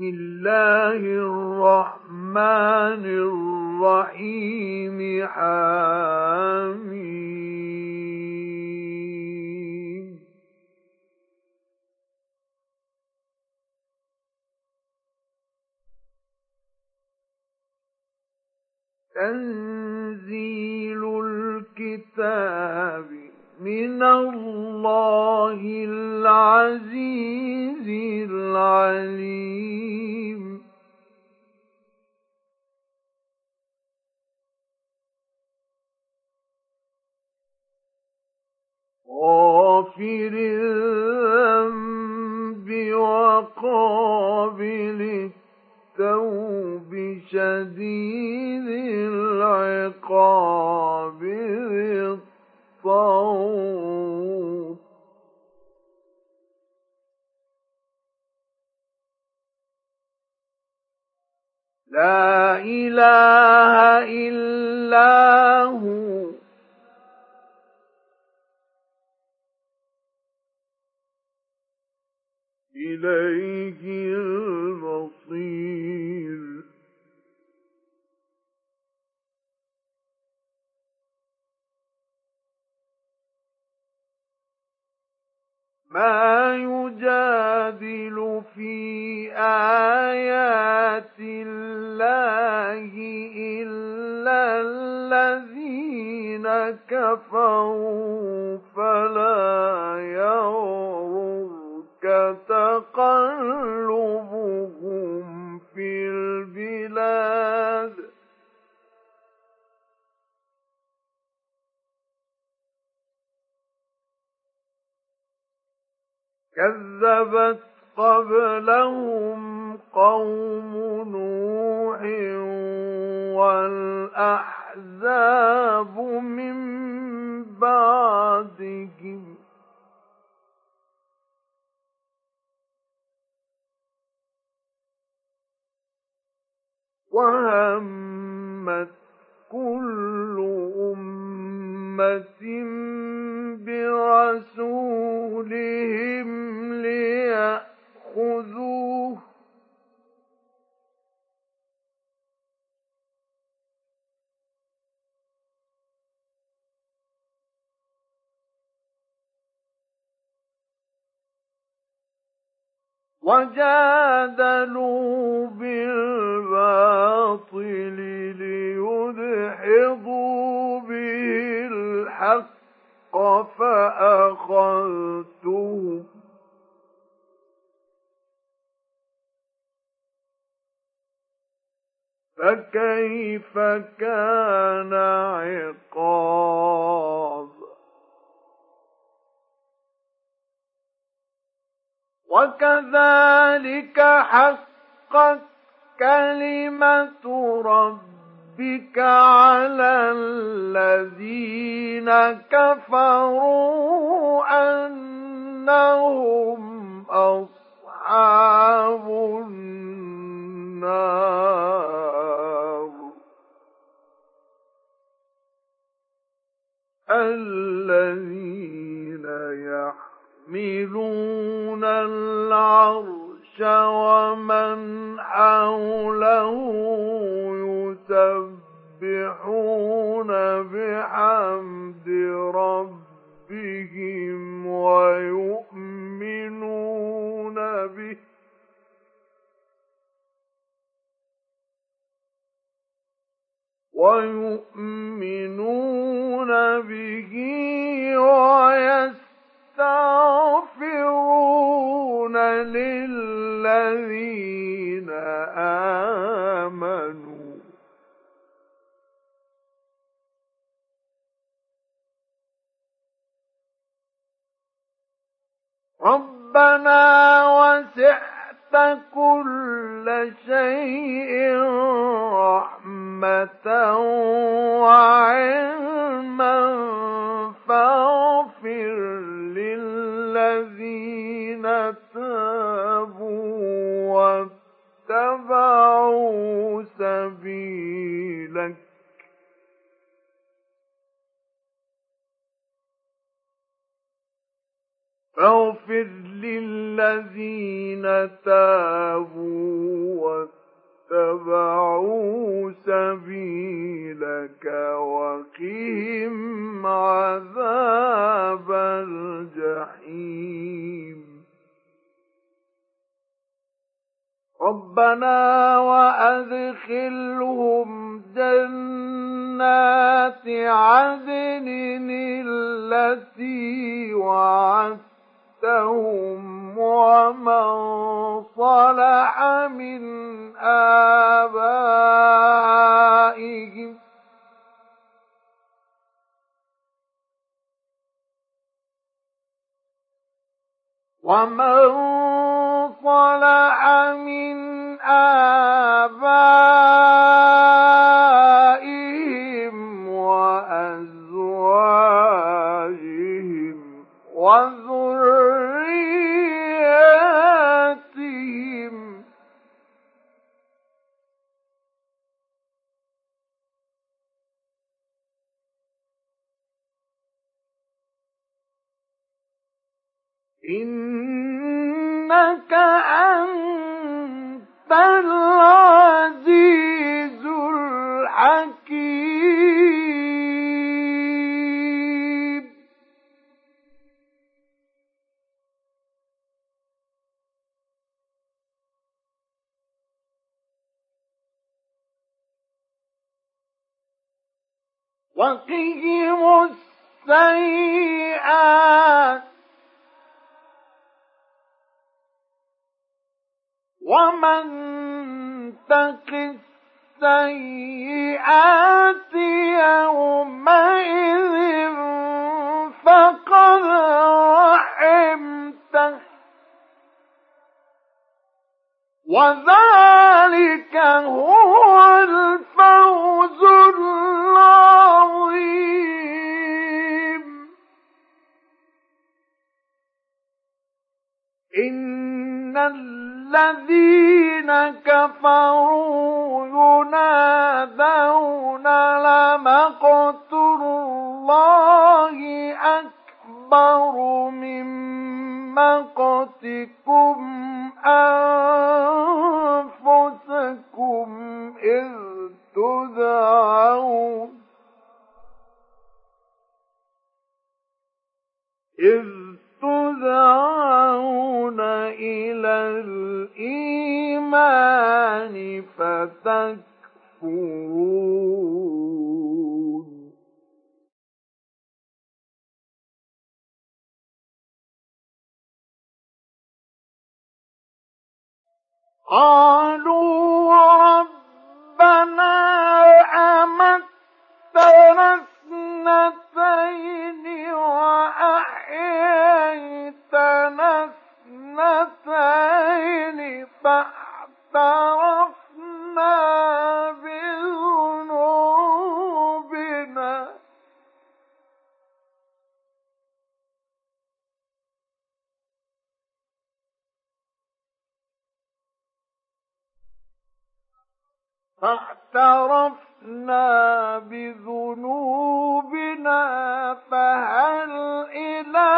بسم الله الرحمن الرحيم. حميم. تنزيل الكتاب من الله العزيز العليم. غافر الذنب وقابل التوب شديد العقاب ذي الصوت. لا إله إلا هو. إليه المصير. ما يجادل في آيات الله إلا الذين كفروا فلا يغرك تقلبهم في البلاد. كذبت قبلهم قوم نوح والأحزاب من بعدهم. وهمت كل أمة برسولهم وجادلوا بالباطل ليدحضوا به الحق فأخذتهم فكيف كان عقاب وكذلك حقت كلمة ربك على الذين كفروا أنهم أصحاب النار الذين يحملون العرش ومن حوله يسبحون بحمد ربهم ويؤمنون به ويؤمنون به ويستغفرون للذين آمنوا. ربنا وسعت كل شيء رحمة وعلما فاغفر سبيلك. فاغفر للذين تابوا واتبعوا سبيلك وقهم عذاب الجحيم. ربنا وأدخلهم جنات عدن التي وعدتهم ومن صلح من آبائهم ومن صلح من آبائهم إنك أنت العزيز الحكيم. وقهم السيئات ومن تق السيئات يومئذ فقد رحمته وذلك هو الفوز العظيم إن الذين كفروا ينادون لمقت الله أكبر من مقتكم أنفسكم إذ تدعون إذ تدعون إلى الإيمان فتكفرون. قالوا ربنا أمتنا اثنتين وأحييتنا اثنتين فاعترفنا بذنوبنا. فاعترفنا بذنوبنا فهل إلى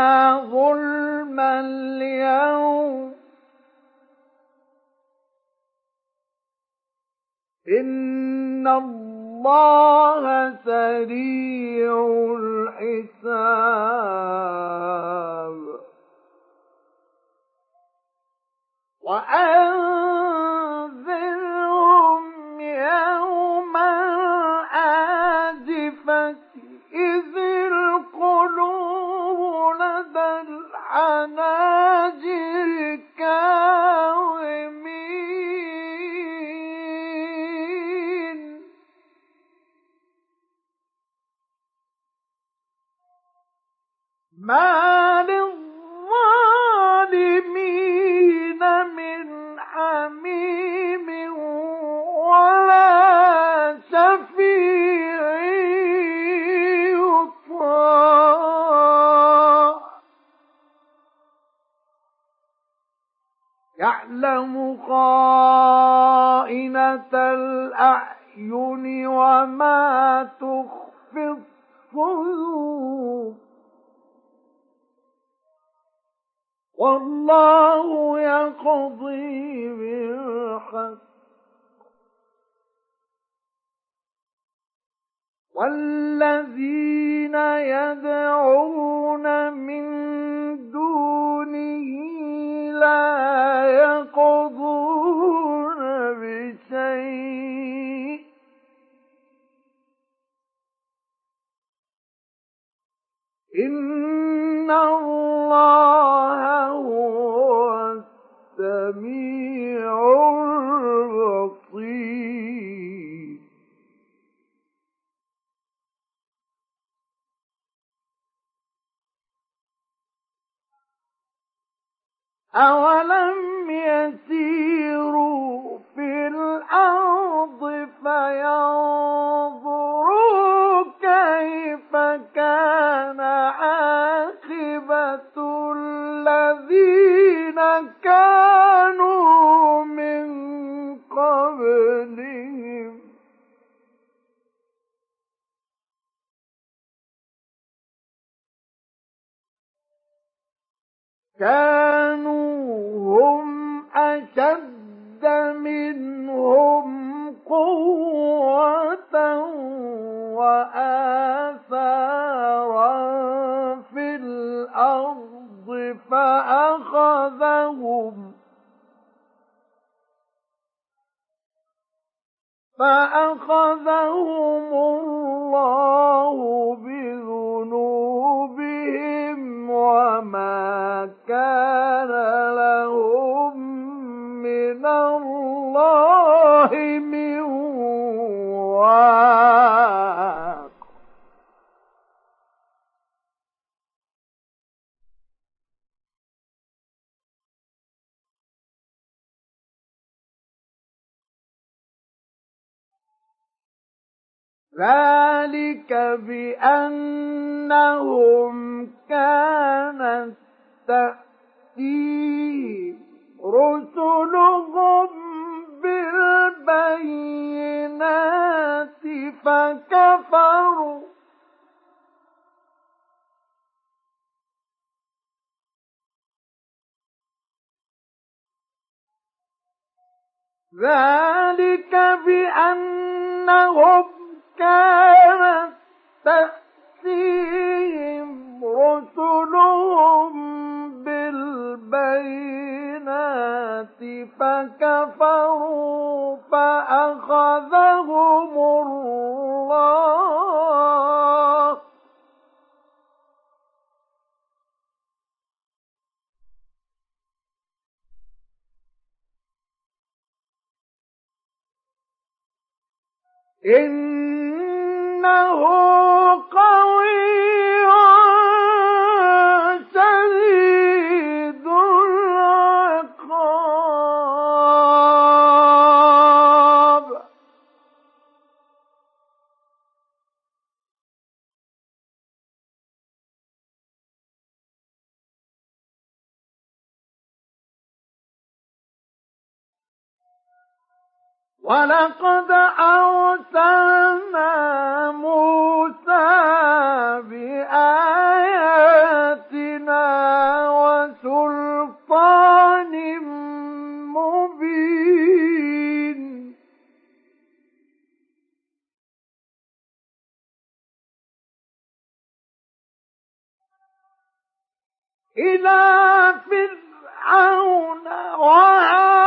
لا ظلم اليوم إن الله سريع الحساب وأنذرهم يوم الحناجر كاظمين ما الأعين وما تخفي الصدور والله يقضي بالحق. والذين يدعون من دونه لا يقضون إن الله هو السميع البصير أولم يسيروا في الأرض فينظروا ذلك بأنهم كانت تأتيهم رسلهم بالبينات فكفروا فأخذهم الله إنه قوي. ولقد أرسلنا موسى بآياتنا وسلطان مبين. إلى فرعون وهامان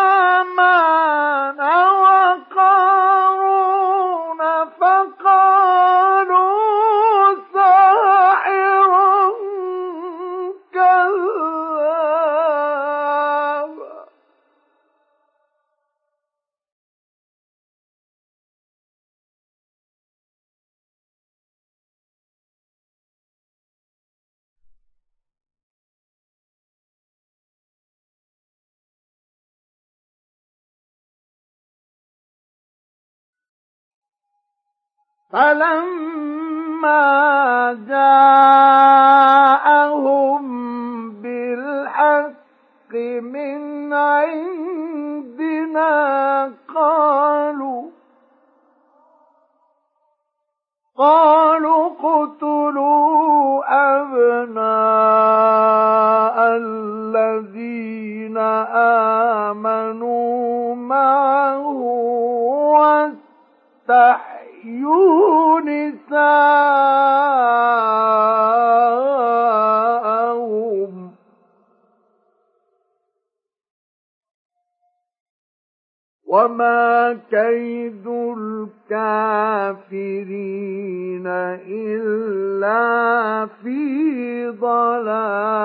فلما جاءهم بالحق من عندنا قالوا قالوا اقتلوا أبناء الذين آمنوا معه واستحيوا نساءهم. وما كيد الكافرين إلا في ضلال.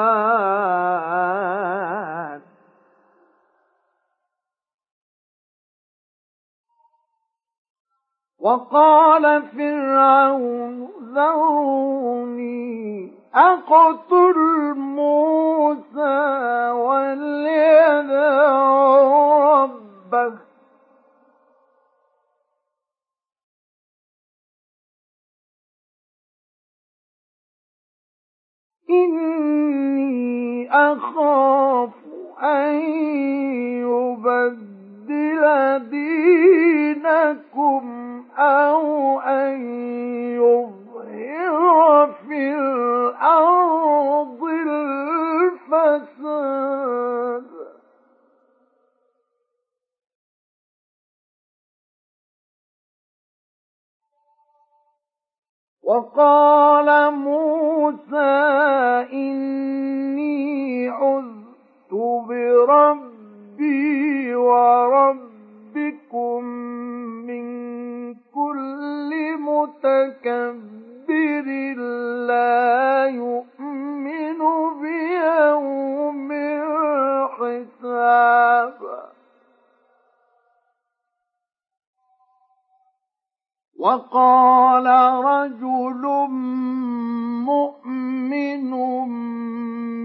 وقال فرعون ذروني أقتل موسى وليدع ربه. إني أخاف أن يبدل دينكم أو أن يظهر في الأرض الفساد وقال موسى إني عذت بربي ربي وربكم من كل متكبر لا يؤمن بيوم الحساب. وقال رجل مؤمن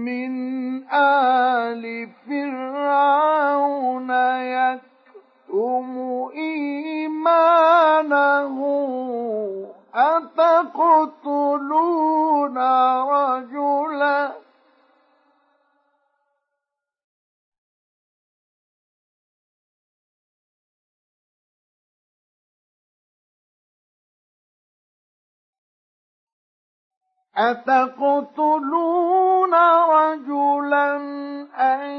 من آل فرعون يكتم إيمانه أتقتلون رجلا أتقتلون رجلا أن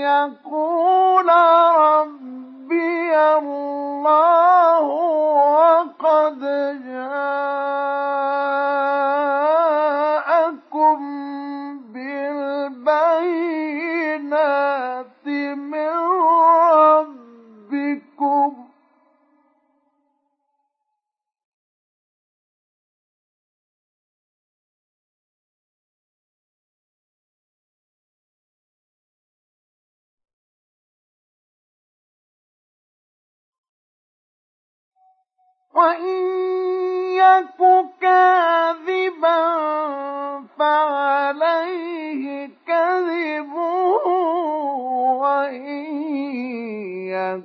يقول ربي الله وقد جاءكم وإن يك كاذبا فعليه كذبه وإن يك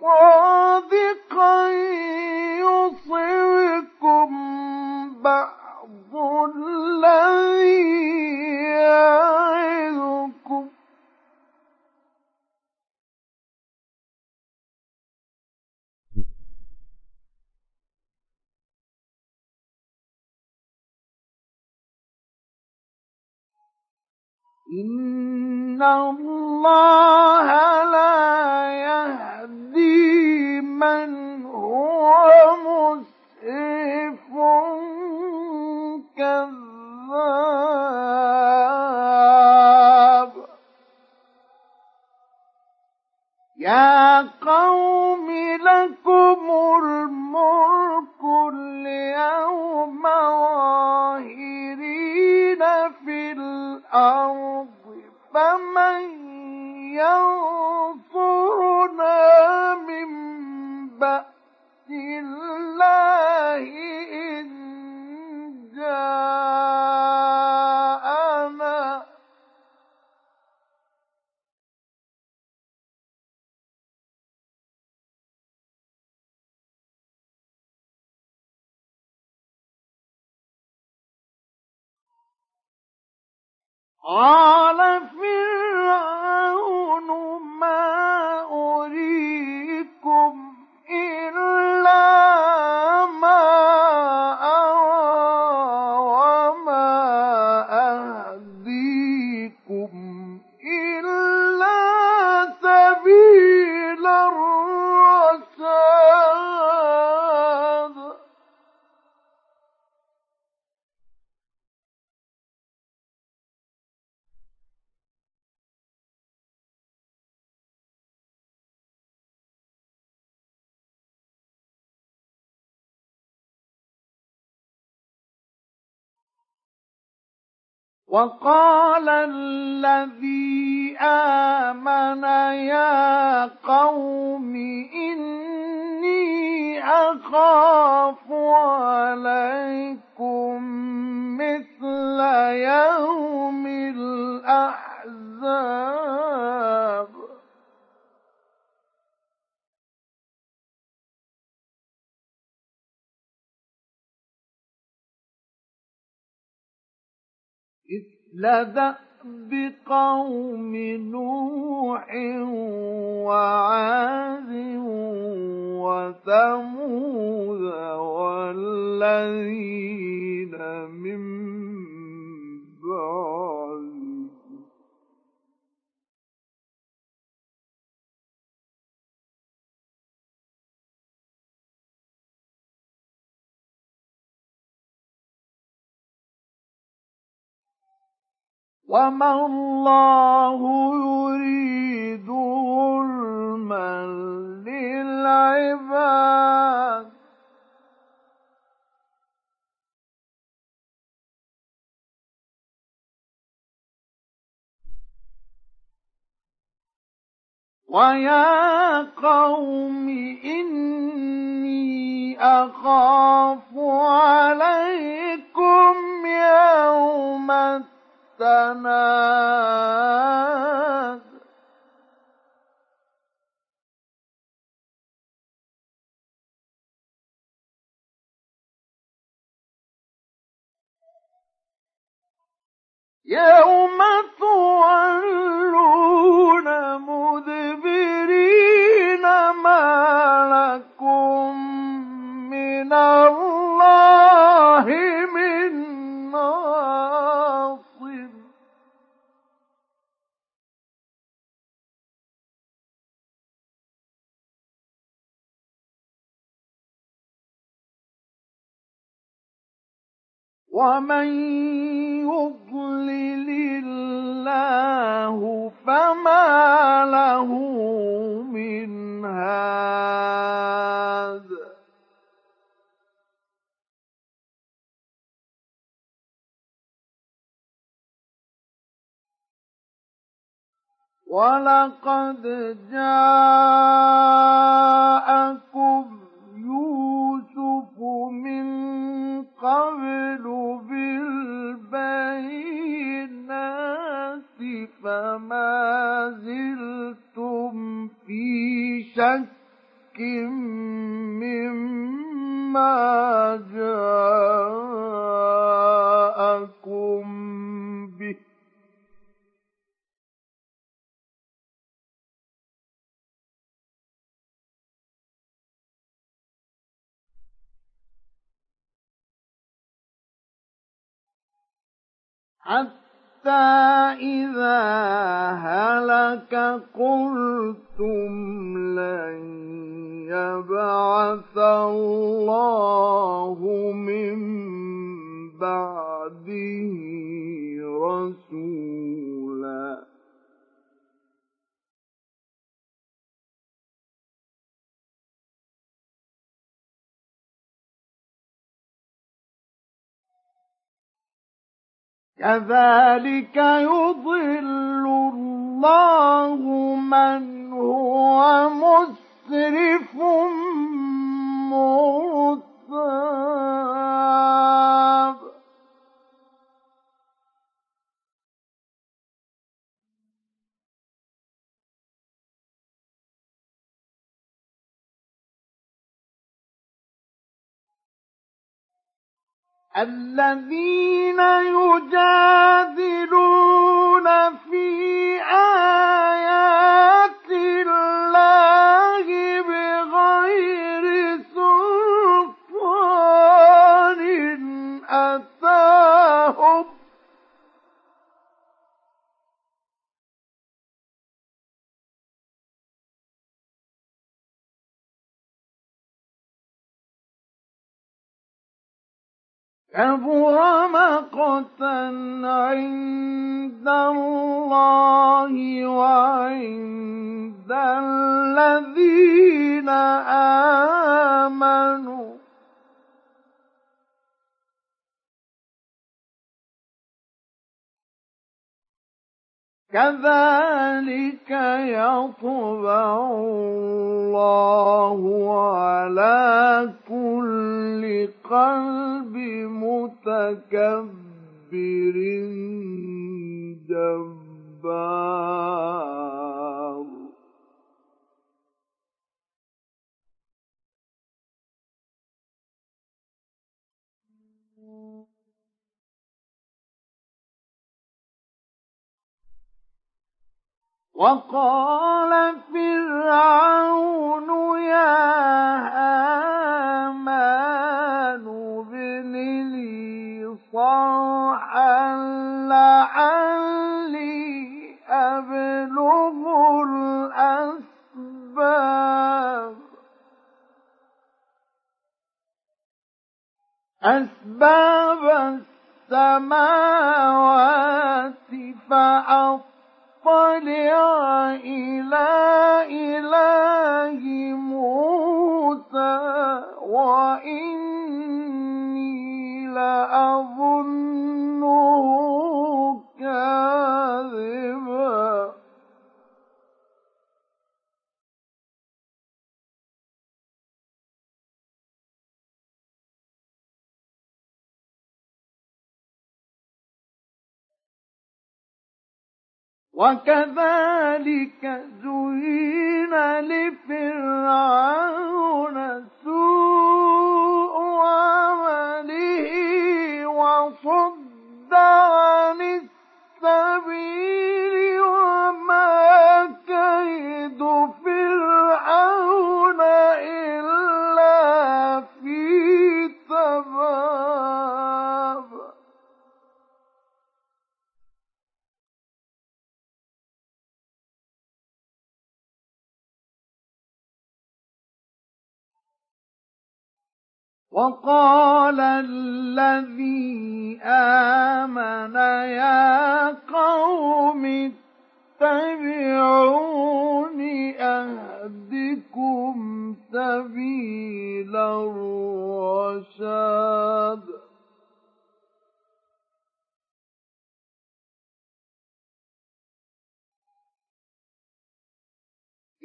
صادقا يصبكم بعض الذي يعظكم إن الله لا يهدي من هو مسرف كذاب يا قوم لكم الملك اليوم ظاهرين في الأرض فمن ينصرنا من بأس الله إن جاءنا قال فرعون وقال الذي آمن يا قوم إني أخاف عليكم مثل يوم الأحزاب. مثل دأب قوم نوح وعاد وثمود والذين من بعدهم وما الله يريد ظلما للعباد ويا قوم إني أخاف عليكم يوم التناد يوم تولون مدبرين ما لكم من الله ومن يضلل الله فما له من هاد ولقد جاءكم يوسف من قبل بالبينات فما زلتم في شك مما جاءكم به. حتى إذا هلك قلتم لن يبعث الله من بعده رسولا كذلك يضل الله من هو مسرف مرتاب الذين يجادلون في آيات الله بغير كبر مقتا عند الله وعند الذين آمنوا. كذلك يطبع الله على كل قلب متكبر جبار. وقال فرعون يا هامان ابن لي صرحا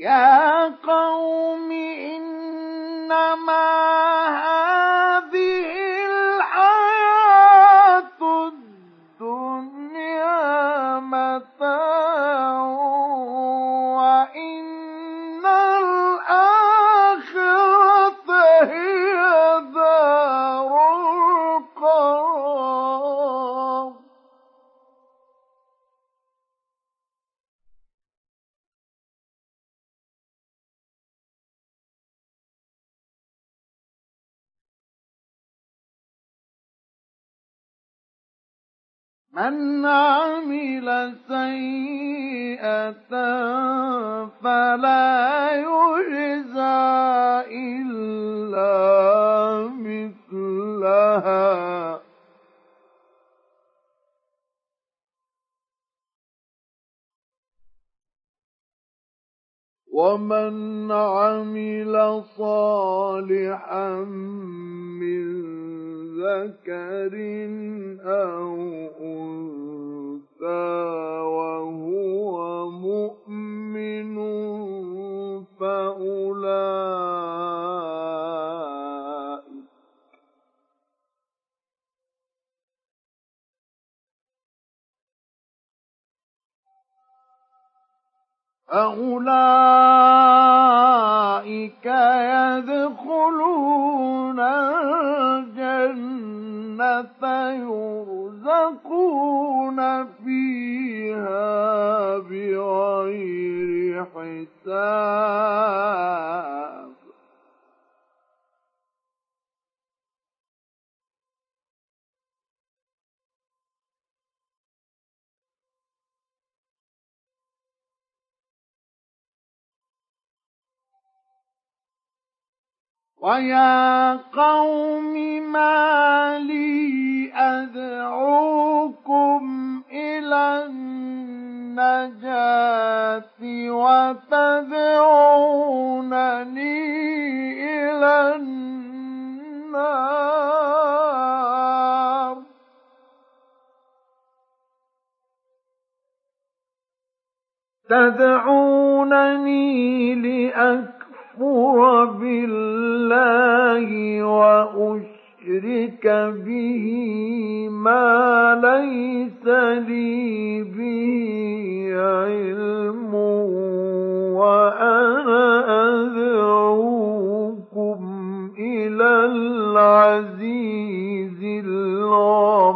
يا من عمل سيئة فلا يجزى إلا مثلها. ومن عمل صالحا من ذكر أو أنثى وهو مؤمن فأولئك فأولئك يدخلون الجنة يرزقون فيها بغير حساب. ويا قوم ما لي أدعوكم إلى النجاة وتدعونني إلى النار. تدعونني لأكفر بالله وأشرك به ما ليس لي به علم وأنا أدعوكم إلى العزيز الغفار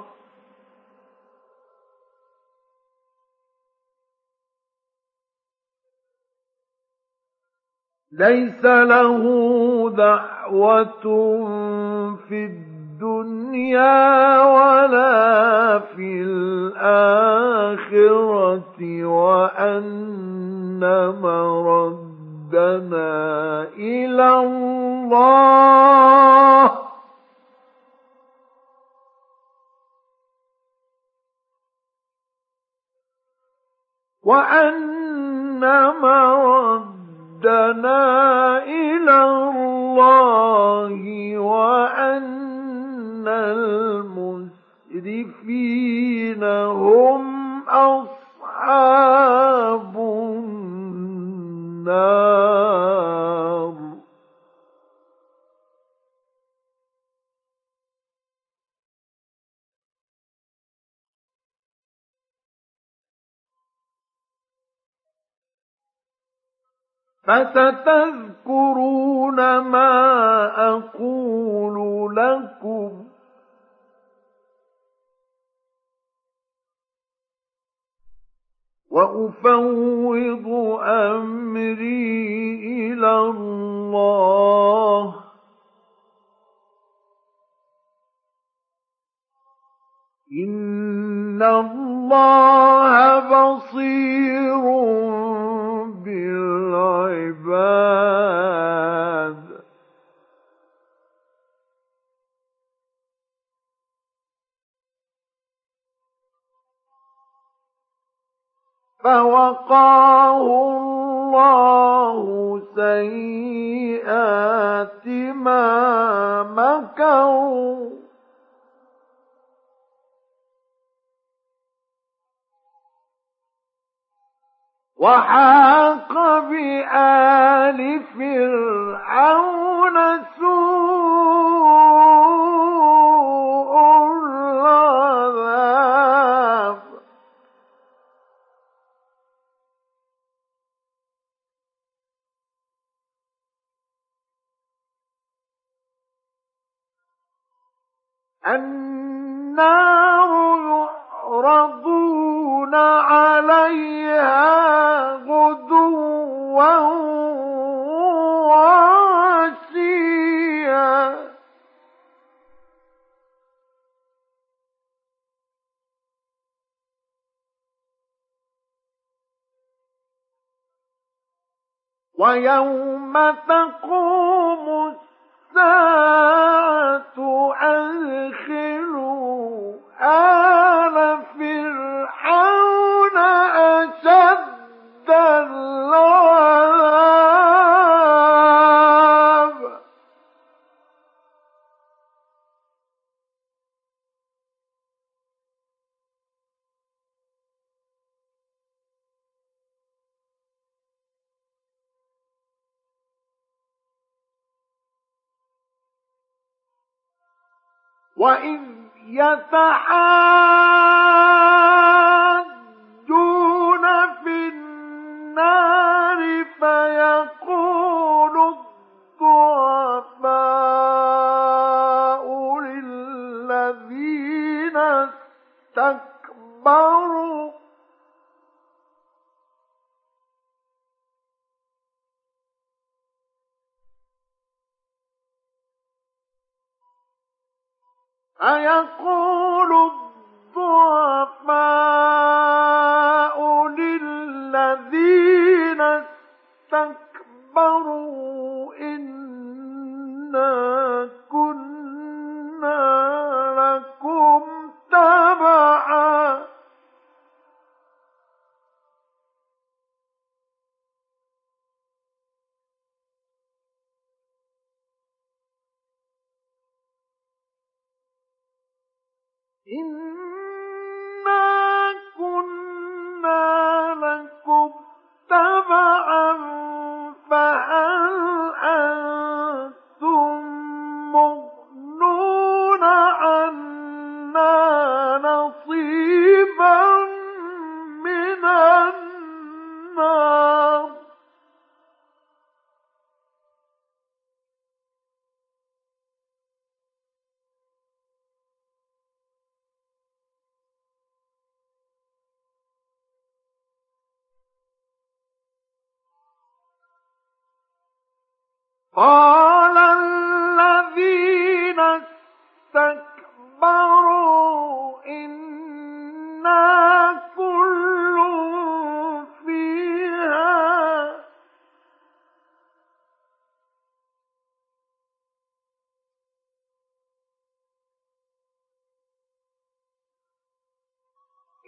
ليس له دعوة في الدنيا ولا في الآخرة وأن مردنا إلى الله. وأن مردنا ردنا إلى الله وأن المسرفين هم أصحاب النار فستذكرون ما أقول لكم؟ وأفوض أمري إلى الله. إن الله بصير بالعباد فوقاه الله سيئات ما مكروا وحاق بآل فرعون سوء العذاب. النار يعرضون عليها ويوم تقوم الساعة أدخلوا آل وإذ يتحاجون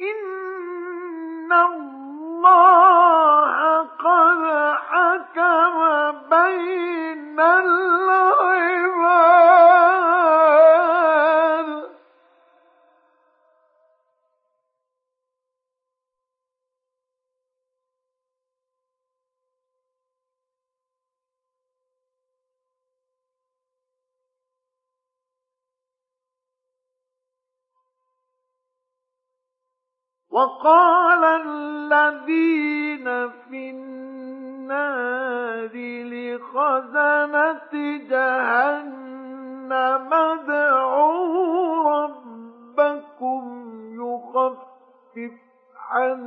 إن الله وقال الذين في النار لخزنة جهنم ادعوا ربكم يخفف عن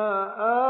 أَنْ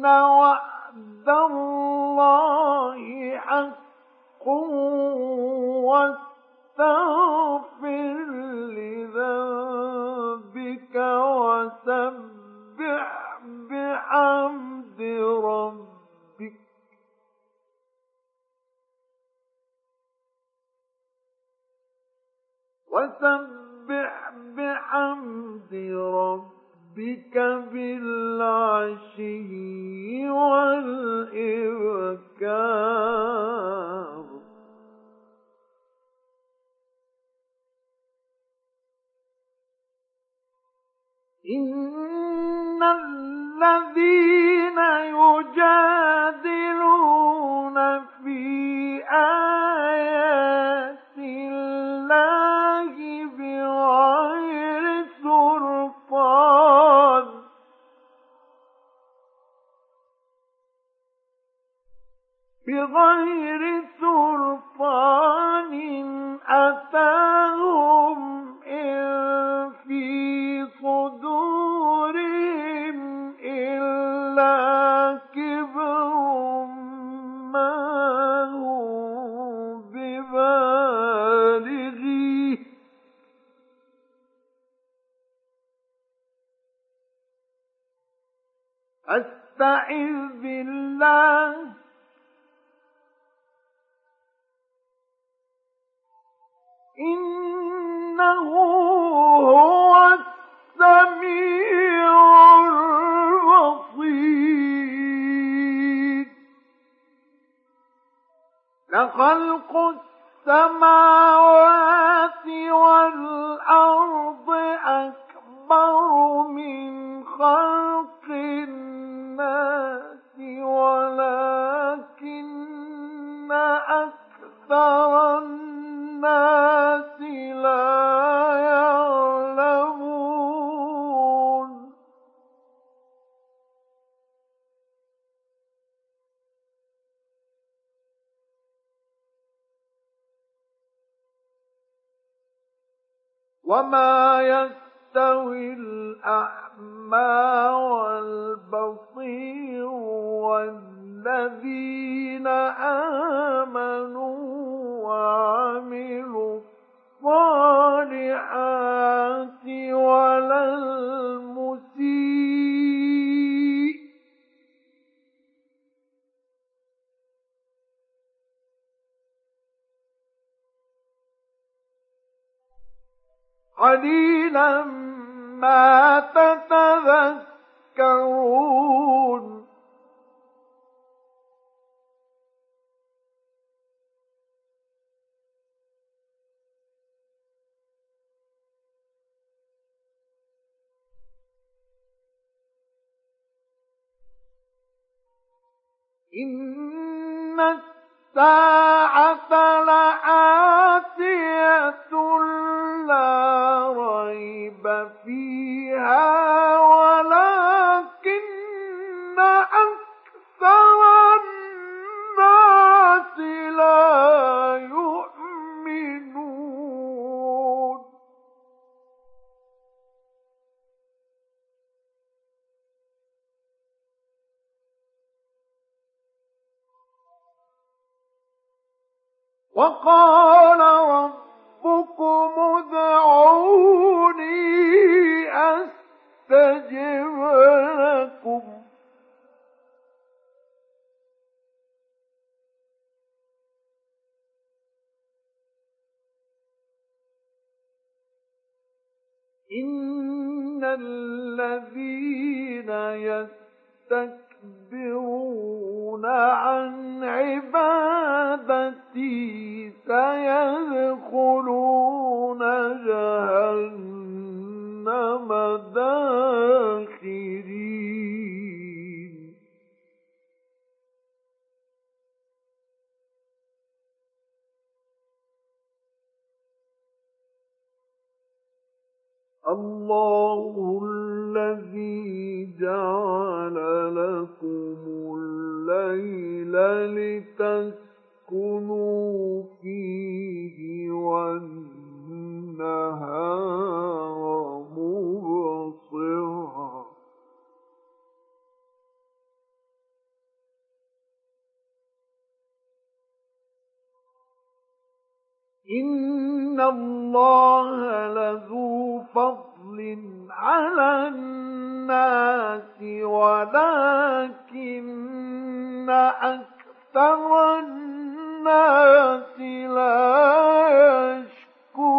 إن وعد الله حق واستغفر لذنبك وسبح بحمد ربك وسبح بحمد ربك بالعشي God. وما يستوي الأعمى والبصير والذين آمنوا وعملوا الصالحات ولا المسيء قليلا ما تتذكرون. إن الساعة لآتية لا ريب فيها ولكن أكثر الناس لا يؤمنون وقال ربكم ادعوني أستجب لكم. إن الذين يستكبرون عن عبادتي سيدخلون جهنم داخرين. الله الذي جعل لتسكنوا فيه والنهار مبصرا إن الله لذو فضل على الناس الناس ولكن أكثر الناس لا يشكون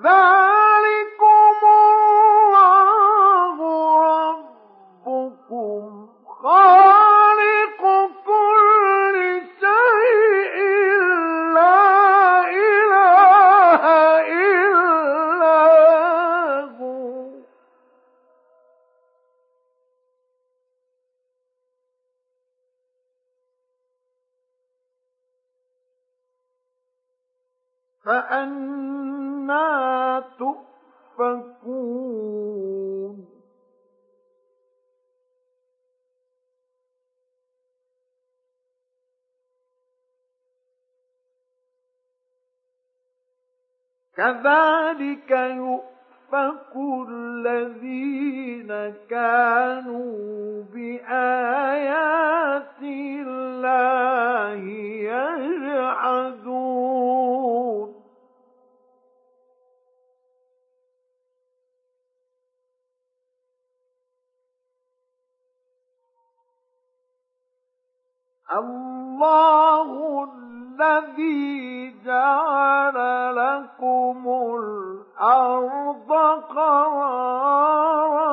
ذلكم الله ربكم خالق أَنَّىٰ تُؤْفَكُونَ كَذَٰلِكَ يُؤْفَكُ الَّذِينَ كَانُوا بِآيَاتِ اللَّهِ يَجْحَدُونَ الله الذي جعل لكم الأرض قرارا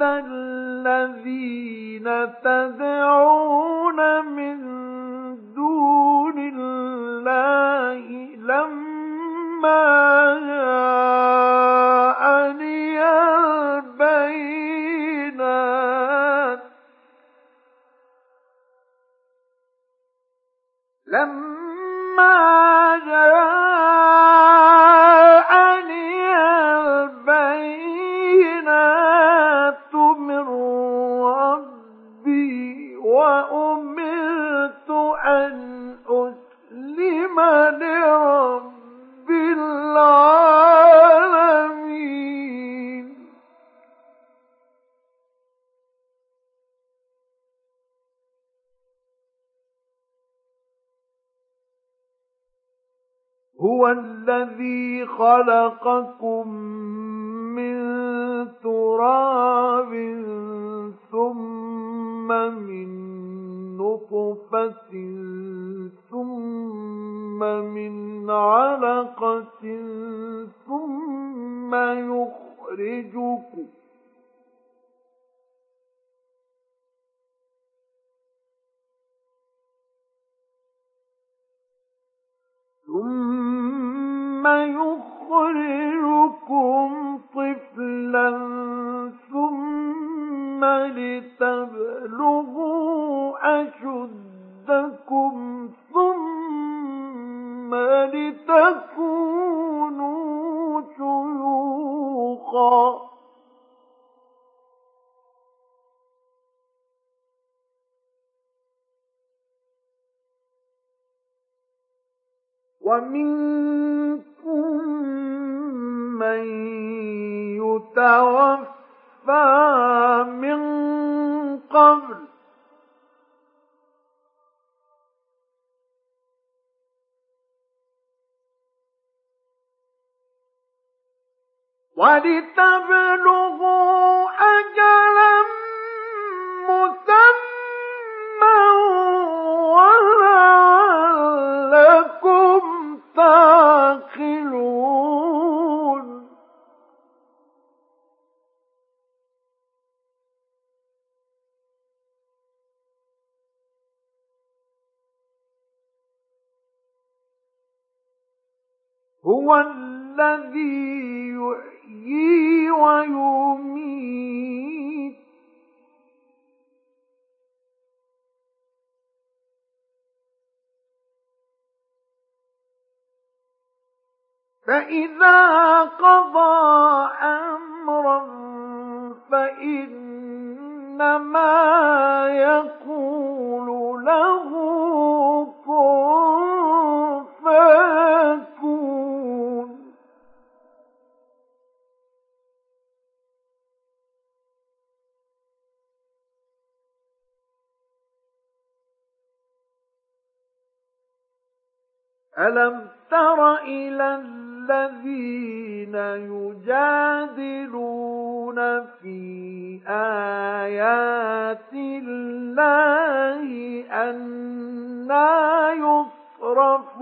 رَبَّ الَّذِينَ تَدْعُونَ مِن دُونِ اللَّهِ لَمَّا con ولتبلغوا أجلا فإذا قضى أمرا فإنما يقول له كن فيكون ألم تر إلى الذين يجادلون في آيات الله أنا يصرفون.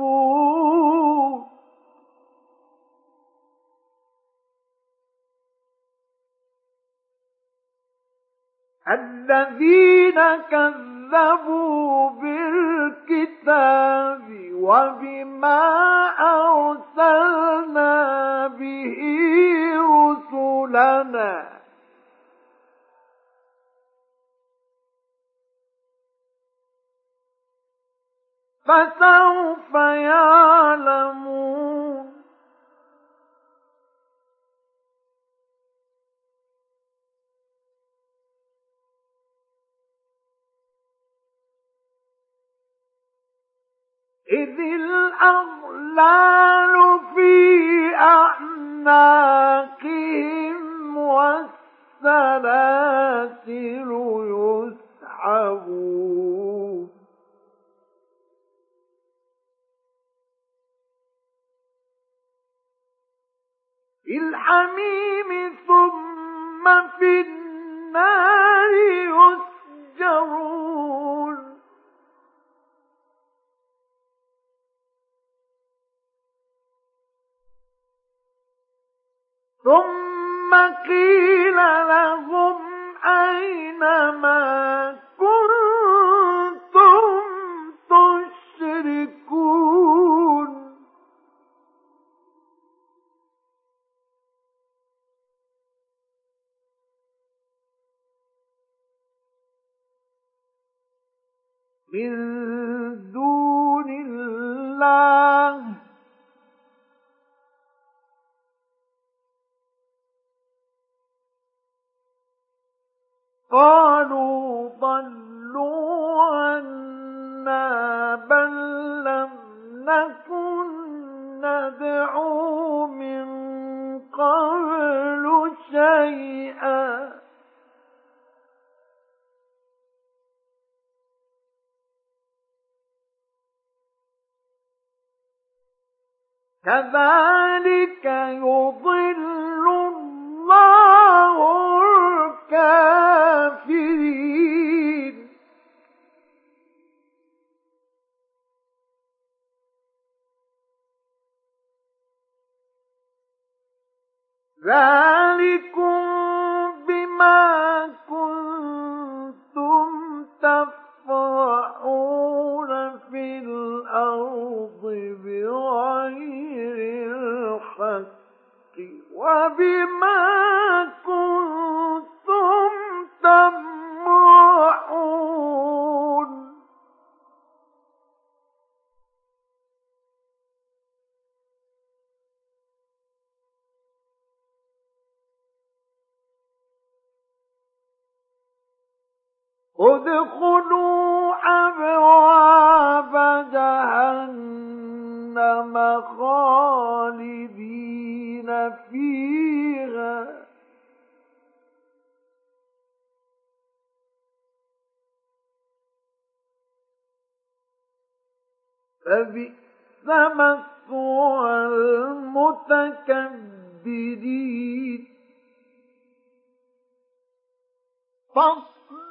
الذين كذبوا بالكتاب وبما أرسلنا به رسلنا. فسوف يعلمون. إذ الأغلال في أعناقهم والسلاسل يسحبون. في الحميم ثم في النار ثم قيل لهم أين ما كنتم تشركون؟ من ادخلوا أبواب جهنم خالدين فيها. فبئس مثوى المتكبرين. فاصبر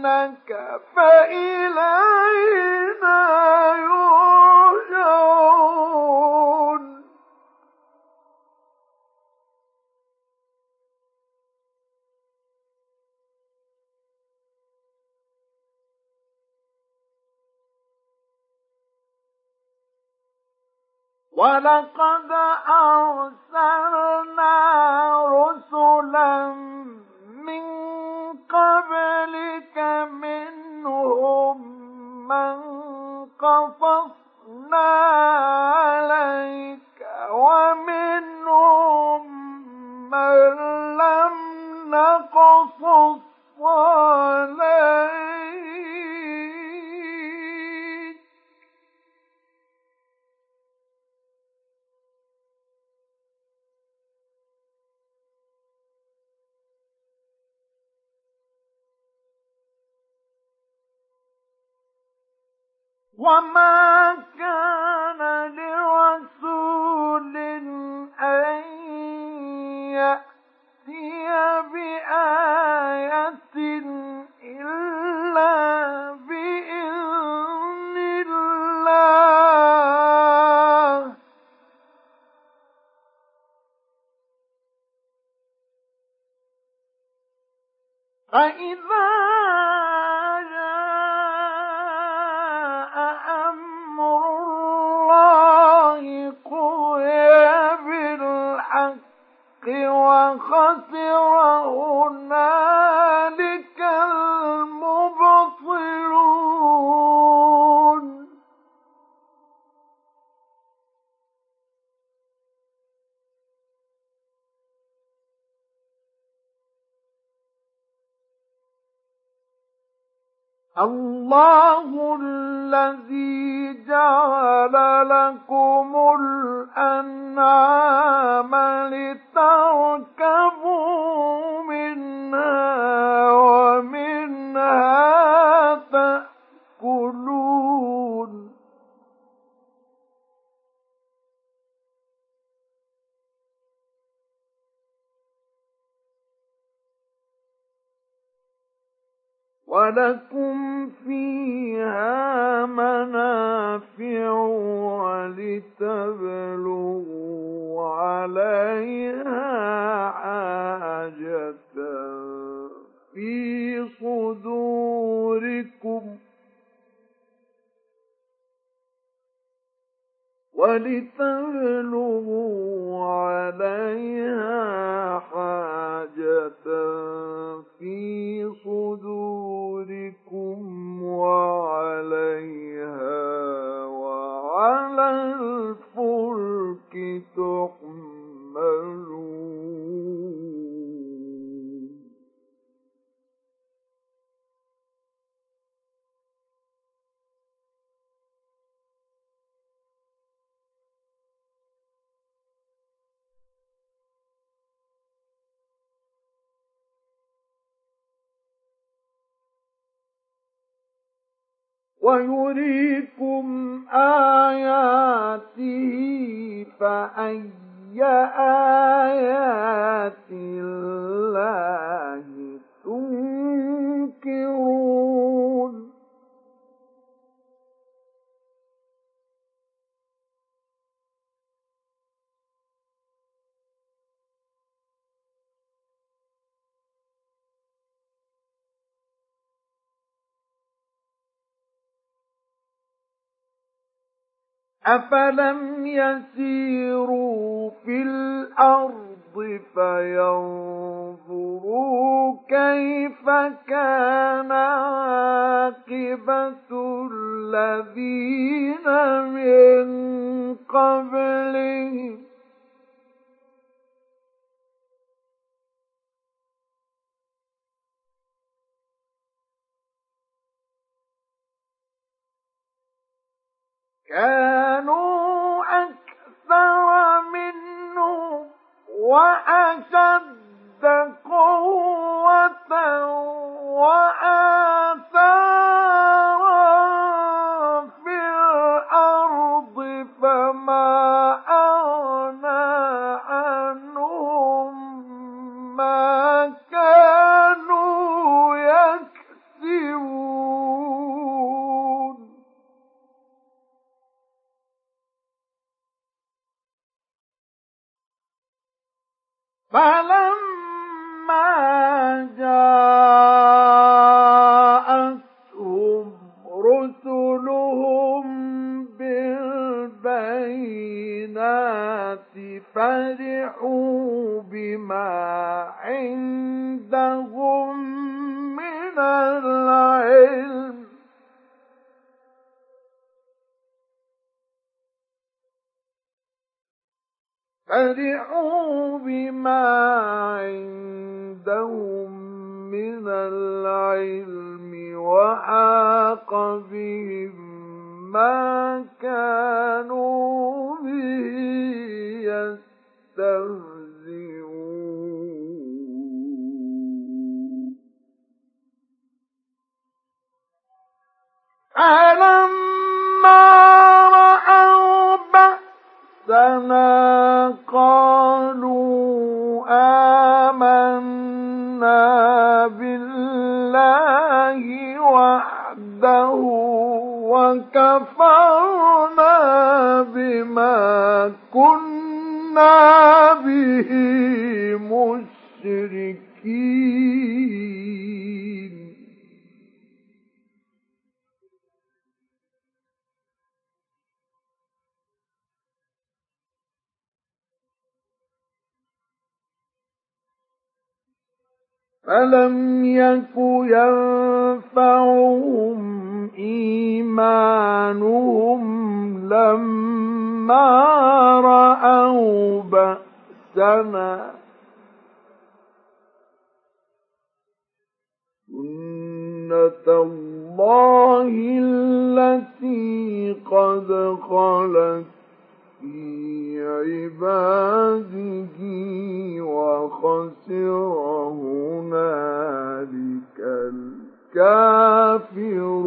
نتوفينك فإلينا يرجعون. ولقد أرسلنا رسلا من قبلك منهم من قصصنا عليك ومنهم من لم نقصص عليك. وما كان ويريكم آياته فأي آيات الله تنكرون أفلم يسيروا في الأرض فينظروا كيف كان عاقبة الذين من قبلهم كانوا أكثر منهم وأشد قوة وآثارا فرحوا بما عندهم من العلم وحاق بهم ما كانوا به يستهزئون. فلما ربنا قالوا آمنا بالله وحده وكفرنا بما كنا به مشركين. فلم يك ينفعهم إيمانهم لما رأوا بأسنا سنة الله التي قد خلت في عباده وخسر هنالك الكافرون.